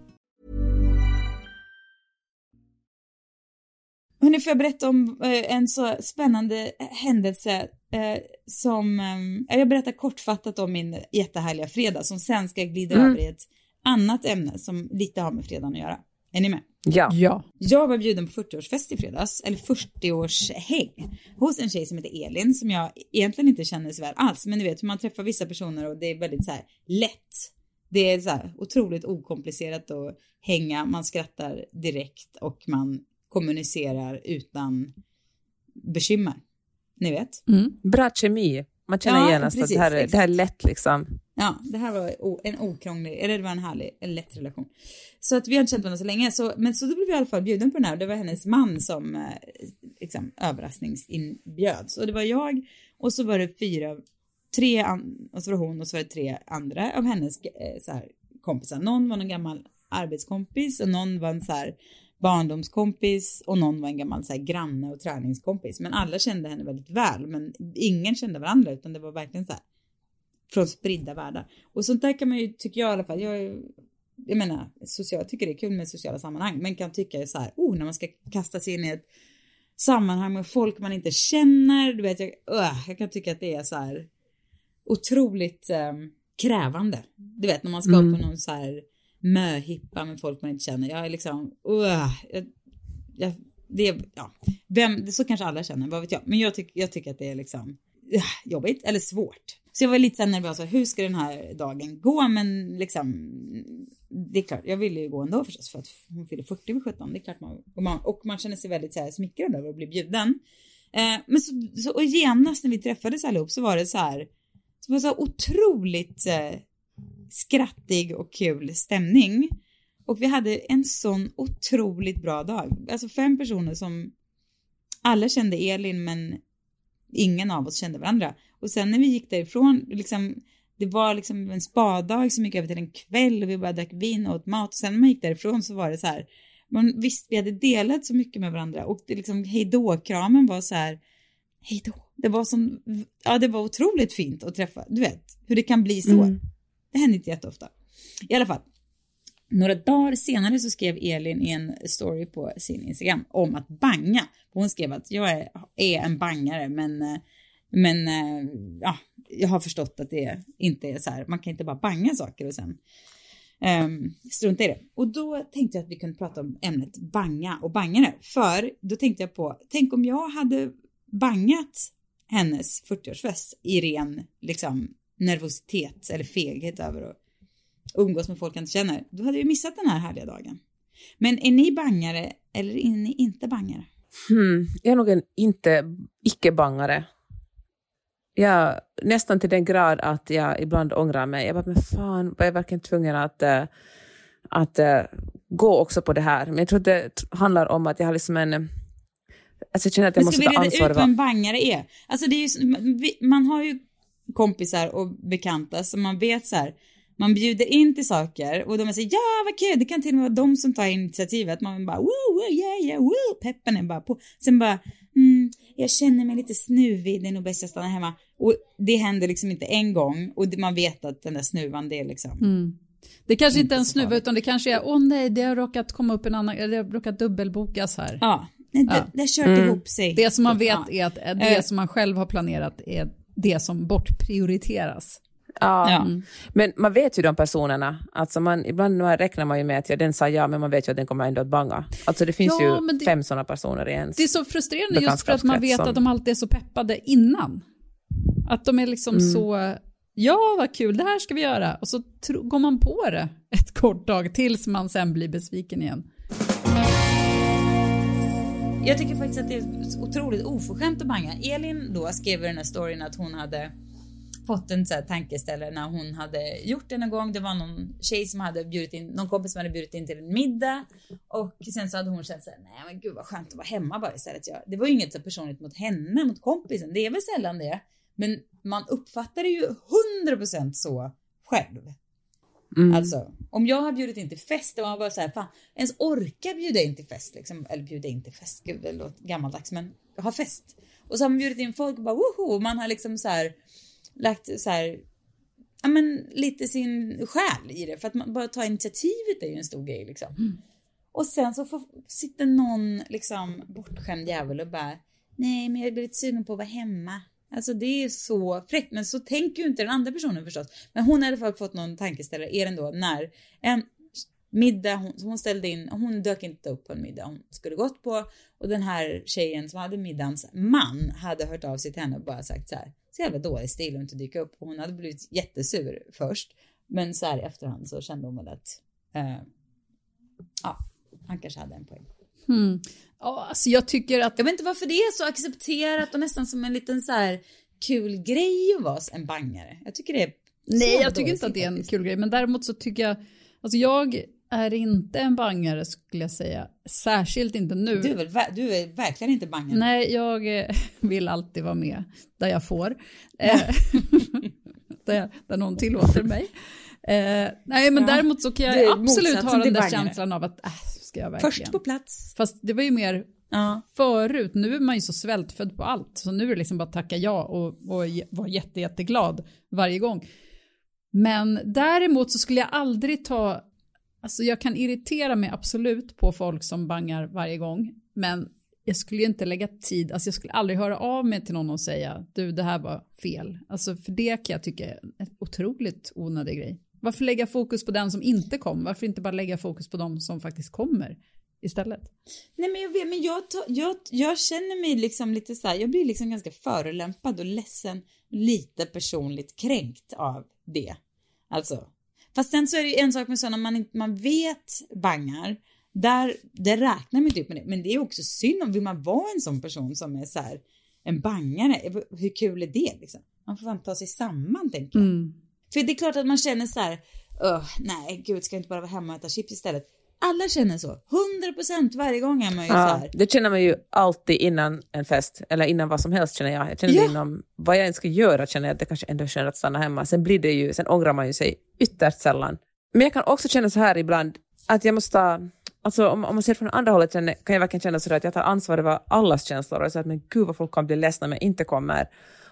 Hörni, får jag berätta om eh, en så spännande händelse eh, som, eh, jag berättar kortfattat om min jättehärliga fredag som sen ska glida mm. över i ett annat ämne som lite har med fredagen att göra. Är ni med? Ja. ja. Jag var bjuden på 40-årsfest i fredags, eller 40-årshäng, hos en tjej som heter Elin som jag egentligen inte känner så väl alls, men ni vet hur man träffar vissa personer och det är väldigt så här lätt. Det är så här otroligt okomplicerat att hänga, man skrattar direkt och man kommunicerar utan bekymmer. Ni vet? Mm. Bra kemi. Man känner ja, genast precis, att det här, det här är lätt liksom. Ja, det här var en okrånglig, eller det var en härlig, en lätt relation. Så att vi har inte känt varandra så länge, så, men så då blev vi i alla fall bjuden på den här och det var hennes man som eh, liksom, överraskningsinbjöds. Och det var jag och så var det fyra, tre, och så var det hon och så var det tre andra av hennes eh, så här, kompisar. Någon var en gammal arbetskompis och någon var en så här barndomskompis och någon var en gammal så här, granne och träningskompis. Men alla kände henne väldigt väl, men ingen kände varandra utan det var verkligen så här från spridda världar. Och sånt där kan man ju, tycker jag i alla fall, jag, jag menar, social, jag tycker det är kul med sociala sammanhang, men kan tycka så här, oh, när man ska kasta sig in i ett sammanhang med folk man inte känner, du vet, jag, uh, jag kan tycka att det är så här otroligt um, krävande. Du vet, när man ska mm. på någon så här möhippa med folk man inte känner. Jag är liksom, uh, jag, jag, det ja, vem, så kanske alla känner, vad vet jag. Men jag, tyck, jag tycker att det är liksom uh, jobbigt eller svårt. Så jag var lite så nervös, hur ska den här dagen gå? Men liksom, det är klart, jag ville ju gå ändå förstås för att hon fyller 40 vid 17. Det är klart man, och man, och man känner sig väldigt så här smickrad över att bli bjuden. Eh, men så, så, och genast när vi träffades allihop så var det så här, det var så otroligt eh, skrattig och kul stämning. Och vi hade en sån otroligt bra dag. Alltså fem personer som alla kände Elin men ingen av oss kände varandra. Och sen när vi gick därifrån, liksom, det var liksom en spadag som gick över till en kväll och vi bara drack vin och åt mat och sen när man gick därifrån så var det så här, man visst vi hade delat så mycket med varandra och det liksom hejdå-kramen var så här, hejdå. Det var som, ja det var otroligt fint att träffa, du vet hur det kan bli så. Mm. Det händer inte jätteofta. I alla fall, några dagar senare så skrev Elin i en story på sin Instagram om att banga. Hon skrev att jag är, är en bangare men, men eh, ja, jag har förstått att det inte är så här, man kan inte bara banga saker och sen um, strunta i det. Och då tänkte jag att vi kunde prata om ämnet banga och bangare. För då tänkte jag på, tänk om jag hade bangat hennes 40-årsfest i ren liksom nervositet eller feghet över att umgås med folk jag inte känner. Då hade vi missat den här härliga dagen. Men är ni bangare eller är ni inte bangare? Hmm, jag är nog en inte icke-bangare. Jag, nästan till den grad att jag ibland ångrar mig. Jag bara, men fan, var jag verkligen tvungen att, äh, att äh, gå också på det här? Men jag tror att det handlar om att jag har liksom en... Alltså jag känner att jag Men måste ska vi ta reda ansvar. ut vad en bangare är? Alltså det är ju, man har ju kompisar och bekanta som man vet så här, man bjuder in till saker och de säger ja vad kul, det kan till och med vara de som tar initiativet. Man bara woo, woo, yeah, yeah, woo, peppen är bara på. Sen bara, mm, jag känner mig lite snuvig, det är nog bäst jag stannar hemma. Och det händer liksom inte en gång och man vet att den där snuvan det är liksom. Mm. Det kanske inte är en snuva utan det kanske är, åh nej, det har råkat komma upp en annan, eller det har råkat dubbelbokas här. Ja, det, Ja. det har kört ihop sig. Det som man vet Ja. är att det Eh. som man själv har planerat är det som bortprioriteras. Ja. Ja. Men man vet ju de personerna. Alltså man, ibland räknar man ju med att ja, den sa ja, men man vet ju att den kommer ändå att banga. Alltså det finns Ja, ju det- fem sådana personer i ens. Det är så frustrerande just för att man vet Bekantskapskrets att de alltid är så peppade innan. Att de är liksom Mm. så, ja vad kul, det här ska vi göra. Och så tro, går man på det ett kort tag tills man sen blir besviken igen. Jag tycker faktiskt att det är otroligt oförskämt att banga. Elin då skrev i den här storyn att hon hade fått en så här tankeställare när hon hade gjort det någon gång. Det var någon tjej som hade bjudit in, någon kompis som hade bjudit in till en middag och sen så hade hon känt såhär, nej men gud vad skönt att vara hemma bara istället. Ja, det var ju inget så personligt mot henne, mot kompisen. Det är väl sällan det. Men man uppfattar det ju 100% så själv. Alltså, om jag har bjudit in till fest och man bara såhär, fan, ens orka bjuda in till fest liksom, eller bjuda in till fest, gud det låter gammaldags men ha fest. Och så har man bjudit in folk och bara woho, man har liksom så här lagt så här, ja men lite sin själ i det för att man bara ta initiativet är ju en stor grej liksom. Och sen så får, sitter någon liksom bortskämd jävel och bara nej men jag är lite sugen på att vara hemma. Alltså det är så fräckt, men så tänker ju inte den andra personen förstås. Men hon har i alla fall fått någon tankeställare, är den då när en middag, hon, hon ställde in, hon dök inte upp på en middag hon skulle gått på och den här tjejen som hade middagens man hade hört av sig till henne och bara sagt så här, så jävla dålig stil att inte dyka upp och hon hade blivit jättesur först. Men så här i efterhand så kände hon väl att, eh, ja, han kanske hade en poäng. Ja, alltså jag tycker att Jag vet inte varför det är så accepterat och nästan som en liten så här kul grej att vara en bangare. Jag tycker det är Nej, jag tycker inte att det är en kul grej, men däremot så tycker jag, alltså jag är inte en bangare skulle jag säga, särskilt inte nu. Du är, väl, du är verkligen inte bangare. Nej, jag eh, vill alltid vara med där jag får. Eh, där, där någon tillåter mig. Eh, nej, men däremot så kan jag absolut ha den där bangare. känslan av att, äh, ska jag verkligen? Först på plats. Fast det var ju mer Ja. förut, nu är man ju så svältfödd på allt, så nu är det liksom bara att tacka ja och, och vara jätte, jätteglad varje gång. Men däremot så skulle jag aldrig ta, alltså jag kan irritera mig absolut på folk som bangar varje gång, men jag skulle ju inte lägga tid, alltså jag skulle aldrig höra av mig till någon och säga du det här var fel. Alltså för det kan jag tycka är en otroligt onödig grej. Varför lägga fokus på den som inte kom? Varför inte bara lägga fokus på de som faktiskt kommer istället? Nej men jag vet, men jag, jag, jag känner mig liksom lite så här, jag blir liksom ganska förolämpad och ledsen, lite personligt kränkt av det. Alltså. Fast sen så är det ju en sak med sådana man, inte- man vet bangar, där, där räknar man upp med det. Men det är också synd om, vill man vara en sån person som är så här, en bangare, hur kul är det liksom? Man får fan ta sig samman tänker jag. För det är klart att man känner så här, "Öh, nej gud ska jag inte bara vara hemma och äta chips istället. Alla känner så. 100% varje gång är man ju så Ja, här. det känner man ju alltid innan en fest, eller innan vad som helst känner jag. Jag känner Ja. det inom vad jag än ska göra känner jag att det kanske ändå är skönt att stanna hemma. Sen blir det ju, sen ångrar man ju sig ytterst sällan. Men jag kan också känna så här ibland, att jag måste ta, alltså om, om man ser från andra hållet kan jag verkligen känna sådär att jag tar ansvar över allas känslor och så att men gud vad folk kan bli ledsna om jag inte kommer.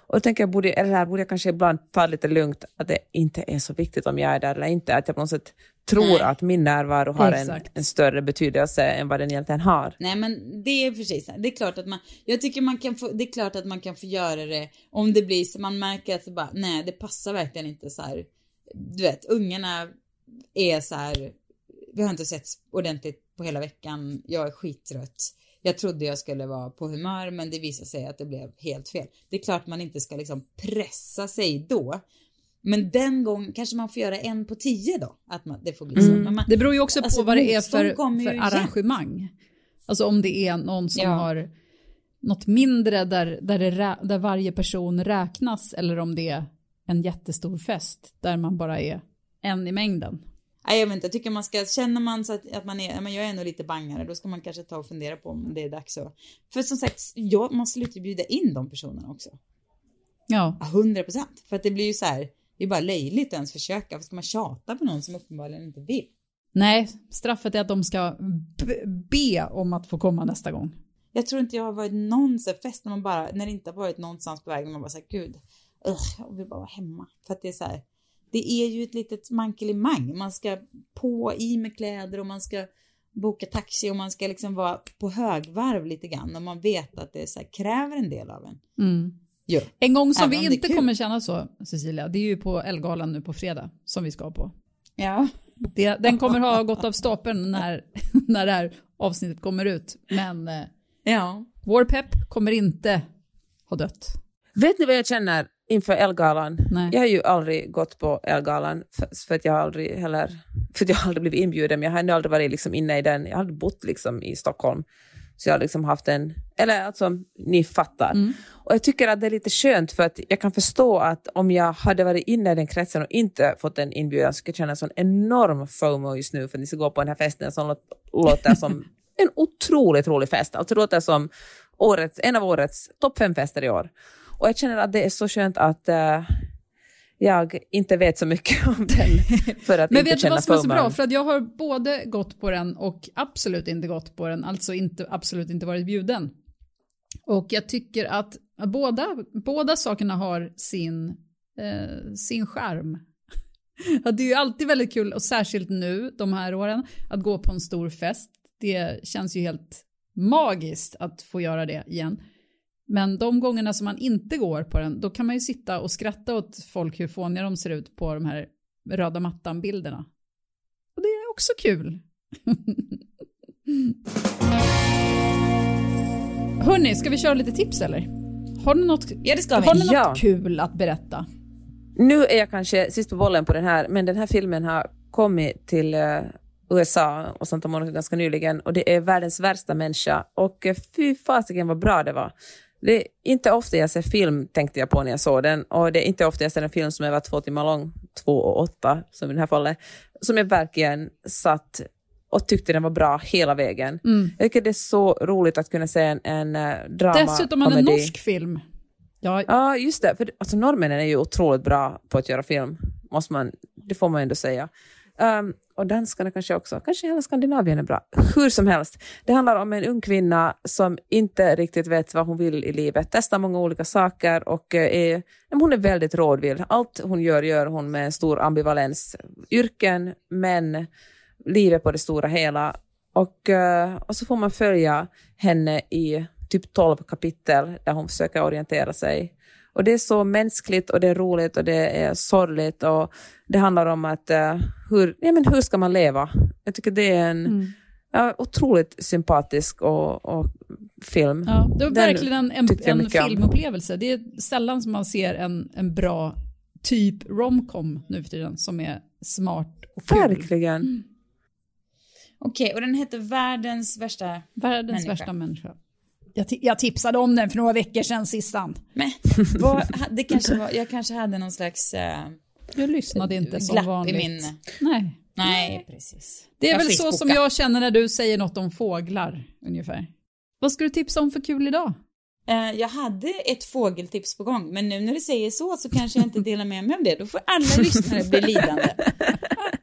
Och då tänker jag, borde, eller här, borde jag kanske ibland ta lite lugnt, att det inte är så viktigt om jag är där eller inte, att jag på något sätt tror Nej. att min närvaro har en, en större betydelse än vad den egentligen har. Nej men det är precis det är klart att man, jag tycker man kan få, det är klart att man kan få göra det om det blir så man märker att det bara, nej det passar verkligen inte så här. Du vet, ungarna är så här, vi har inte sett ordentligt på hela veckan, jag är skittrött. Jag trodde jag skulle vara på humör men det visade sig att det blev helt fel. Det är klart man inte ska liksom pressa sig då. Men den gången kanske man får göra en på tio då. Att man, det får bli så. Men man, Det beror ju också Alltså, på vad det är för, för igen. arrangemang. Alltså om det är någon som Ja. har något mindre där, där, det, där varje person räknas eller om det är en jättestor fest där man bara är en i mängden. Nej, jag vet inte, jag tycker man ska, känner man så att, att man är, ja, men jag är nog lite bangare, då ska man kanske ta och fundera på om det är dags att, för som sagt, jag måste lite bjuda in de personerna också. Ja, Ja, 100 procent. För att det blir ju så här, det är bara löjligt att ens försöka, för ska man tjata på någon som uppenbarligen inte vill? nej, straffet är att de ska be om att få komma nästa gång. Jag tror inte jag har varit någon fest när man bara, när det inte har varit någonstans på vägen, man bara säger gud, ugh, jag vill bara vara hemma. För att det är så här, det är ju ett litet mankelimang. Man ska på i med kläder och man ska boka taxi och man ska liksom vara på högvarv lite grann och man vet att det så här, kräver en del av en. Jo. En gång som Även vi inte kommer känna så, Cecilia, det är ju på Elgalan nu på fredag som vi ska på. Ja. Det, den kommer ha gått av stapeln när, när det här avsnittet kommer ut. Men eh, Ja. vår pepp kommer inte ha dött. Vet ni vad jag känner inför Elgalan? Nej. Jag har ju aldrig gått på Elgalan för, för att jag aldrig heller för jag har aldrig blivit inbjuden. Men jag har ändå aldrig varit liksom inne i den. Jag har aldrig bott liksom i Stockholm. Så jag har liksom haft en, eller alltså ni fattar. Och jag tycker att det är lite skönt för att jag kan förstå att om jag hade varit inne i den kretsen och inte fått en inbjudan så skulle jag känna en sån enorm FOMO just nu för att ni ska gå på den här festen som låt- låter som en otroligt rolig fest. Alltså det låter som årets, en av årets topp fem fester i år. Och jag känner att det är så skönt att eh, jag inte vet så mycket om den för att Men inte vet du känna vad som är så bra? För att jag har både gått på den och absolut inte gått på den, alltså inte, absolut inte varit bjuden. Och jag tycker att båda, båda sakerna har sin, eh, sin. Att det är ju alltid väldigt kul, och särskilt nu, de här åren, att gå på en stor fest. Det känns ju helt magiskt att få göra det igen. Men de gångerna som man inte går på den, då kan man ju sitta och skratta åt folk hur fåniga de ser ut på de här röda mattan-bilderna. Och det är också kul. Hörni, ska vi köra lite tips eller? Har ni något, Ja, det ska vi. har ni något Ja. kul att berätta? Nu är jag kanske sist på bollen på den här, men den här filmen har kommit till eh, USA och Santa Monica ganska nyligen och det är världens värsta människa och eh, fy fasiken vad bra det var. Det är inte ofta jag ser film, tänkte jag på när jag såg den, och det är inte ofta jag ser en film som är var två timmar lång, två och åtta, som i det här fallet, som jag verkligen satt och tyckte den var bra hela vägen. Jag tycker det är så roligt att kunna se en, en eh, drama Dessutom en norsk film. Ja, Ja, just det. För, alltså, norrmännen är ju otroligt bra på att göra film. Måste man, det får man ändå säga. Um, och danskarna kanske också. Kanske hela Skandinavien är bra. Hur som helst. Det handlar om en ung kvinna som inte riktigt vet vad hon vill i livet. Testar många olika saker och eh, är, hon är väldigt rådvill. Allt hon gör, gör hon med stor ambivalens. Yrken, män, livet på det stora hela. Och, eh, och så får man följa henne i typ 12 kapitel där hon försöker orientera sig. Och det är så mänskligt och det är roligt och det är sorgligt och det handlar om att eh, hur, ja, men hur ska man leva? Jag tycker det är en ja, otroligt sympatisk och, och film. Ja, det var Den verkligen en, en om. filmupplevelse. Det är sällan som man ser en, en bra typ romcom nu för tiden som är smart och kul. Verkligen. Okej, och den heter Världens värsta Världens människa. värsta människa. Jag, jag tipsade om den för några veckor sedan, Sissan. Men vad, det kanske var, jag kanske hade någon slags... eh, Du lyssnade inte som Glapp i vanligt. min- Nej. Nej, precis. Det är Jag väl så som jag känner när du säger något om fåglar, ungefär. Vad ska du tipsa om för kul idag? Eh, Jag hade ett fågeltips på gång, men nu när du säger så så kanske jag inte delar med mig av det. Då får alla lyssnare bli lidande.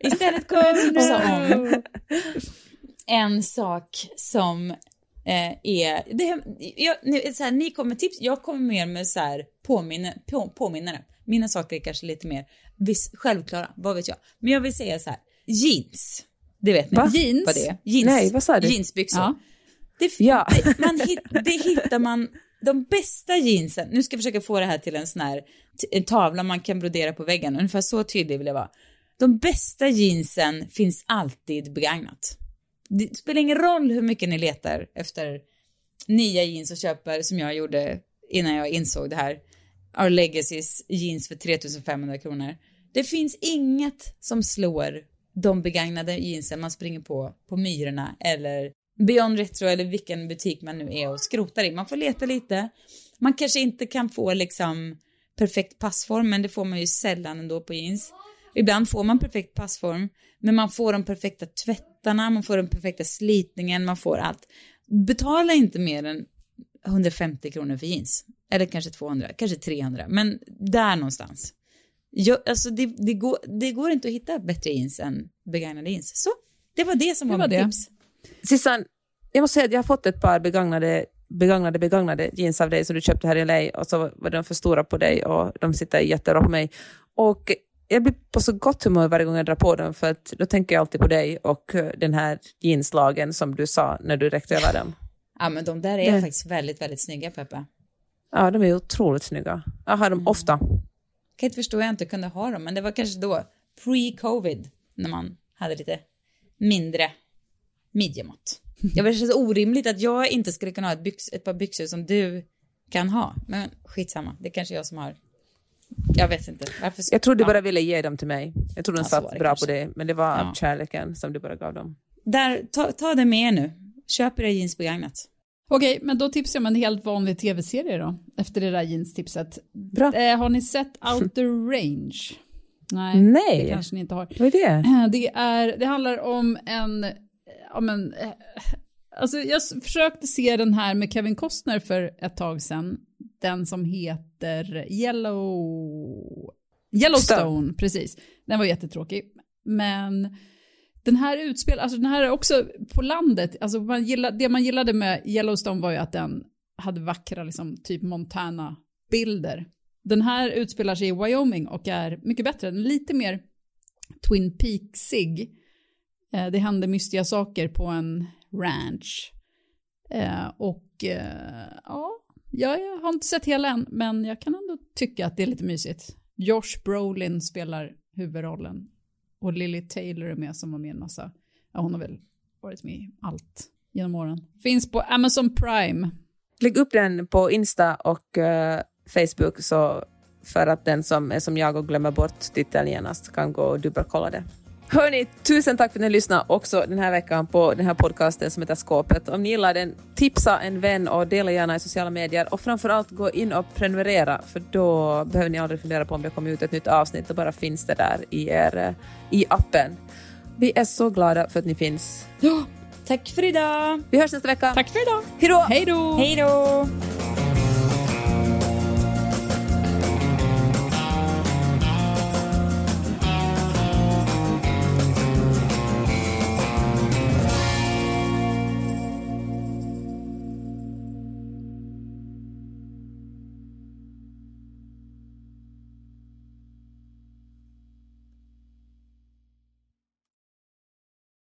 Istället kommer jag tipsa om en sak som eh, är... Det, jag, nu, så här, ni kommer tips, jag kommer mer med så här påminne, på, påminnare. Mina saker är kanske lite mer vis, självklara, vad vet jag. Men jag vill säga så här, jeans. Det vet ni Va? Jeans? vad det är. Jeans. Nej, vad sa du? Jeansbyxor. Ja. Det, Ja. det, man det hittar man, de bästa jeansen, nu ska jag försöka få det här till en sån här en tavla man kan brodera på väggen, ungefär så tydlig vill jag vara. De bästa jeansen finns alltid begagnat. Det spelar ingen roll hur mycket ni letar efter nya jeans och köper, som jag gjorde innan jag insåg det här, Our Legacies jeans för 3500 kronor. Det finns inget som slår de begagnade jeansen man springer på på Myrorna eller Beyond Retro eller vilken butik man nu är och skrotar i. Man får leta lite. Man kanske inte kan få liksom perfekt passform, men det får man ju sällan ändå på jeans. Ibland får man perfekt passform, men man får de perfekta tvättarna, man får den perfekta slitningen, man får allt. Betala inte mer än 150 kronor för jeans. Eller kanske 200, kanske 300, men där någonstans. Jag, alltså det, det, går, det går inte att hitta bättre jeans än begagnade jeans. Så, det var det som Det var, var mitt tips. Sissan, jag måste säga att jag har fått ett par begagnade, begagnade, begagnade jeans av dig som du köpte här i LA och så var de för stora på dig och de sitter jättebra på mig. Och jag blir på så gott humör varje gång jag drar på dem för att då tänker jag alltid på dig och eh, den här jeanslagen som du sa när du räckte över dem. Ja, men de där är Det- faktiskt väldigt, väldigt snygga, Peppa. Ja, de är otroligt snygga. Jag har dem ofta. kan inte förstå att jag inte kunde ha dem, men det var kanske då, pre-covid, när man hade lite mindre midjemått. Jag var så orimligt att jag inte skulle kunna ha ett, byx, ett par byxor som du kan ha. Men skitsamma, det är kanske jag som har. Jag vet inte. Varför Jag tror du bara ville ge dem till mig. Jag tror de Ja, så satt bra kanske. på det, men det var Ja. kärleken som du bara gav dem. Där, ta, ta det med er nu. Köp era jeans begagnat. Okej, men då tipsar jag om en helt vanlig tv-serie då, efter det där jeans-tipset. Bra. Eh, har ni sett Outer Range? Nej, Nej. det kanske ni inte har. Vad är det? Eh, Det, är, det handlar om en, eh, ja men, eh, alltså jag försökte se den här med Kevin Costner för ett tag sedan. Den som heter Yellow... Yellowstone, precis. Den var jättetråkig. Men den här utspel, alltså den här är också på landet, alltså man gilla, det man gillade med Yellowstone var ju att den hade vackra, liksom, typ Montana-bilder. Den här utspelar sig i Wyoming och är mycket bättre, den är lite mer Twin Peaksig. Eh, det händer mystiga saker på en ranch. Eh, och eh, ja, jag har inte sett hela än, men jag kan ändå tycka att det är lite mysigt. Josh Brolin spelar huvudrollen och Lily Taylor är med som var med i en massa, ja hon har väl varit med i allt genom åren. Finns på Amazon Prime. Lägg upp den på Insta och uh, Facebook så för att den som är som jag och glömmer bort titeln genast kan gå och dubbelkolla det. Hörni, tusen tack för att ni lyssnade också den här veckan på den här podcasten som heter Skåpet. Om ni gillar den, tipsa en vän och dela gärna i sociala medier och framförallt gå in och prenumerera för då behöver ni aldrig fundera på om det kommer ut ett nytt avsnitt, då bara finns det där i, er, eh, i appen. Vi är så glada för att ni finns. Tack för idag! Vi hörs nästa vecka. Tack för idag! Hej då! Hej då!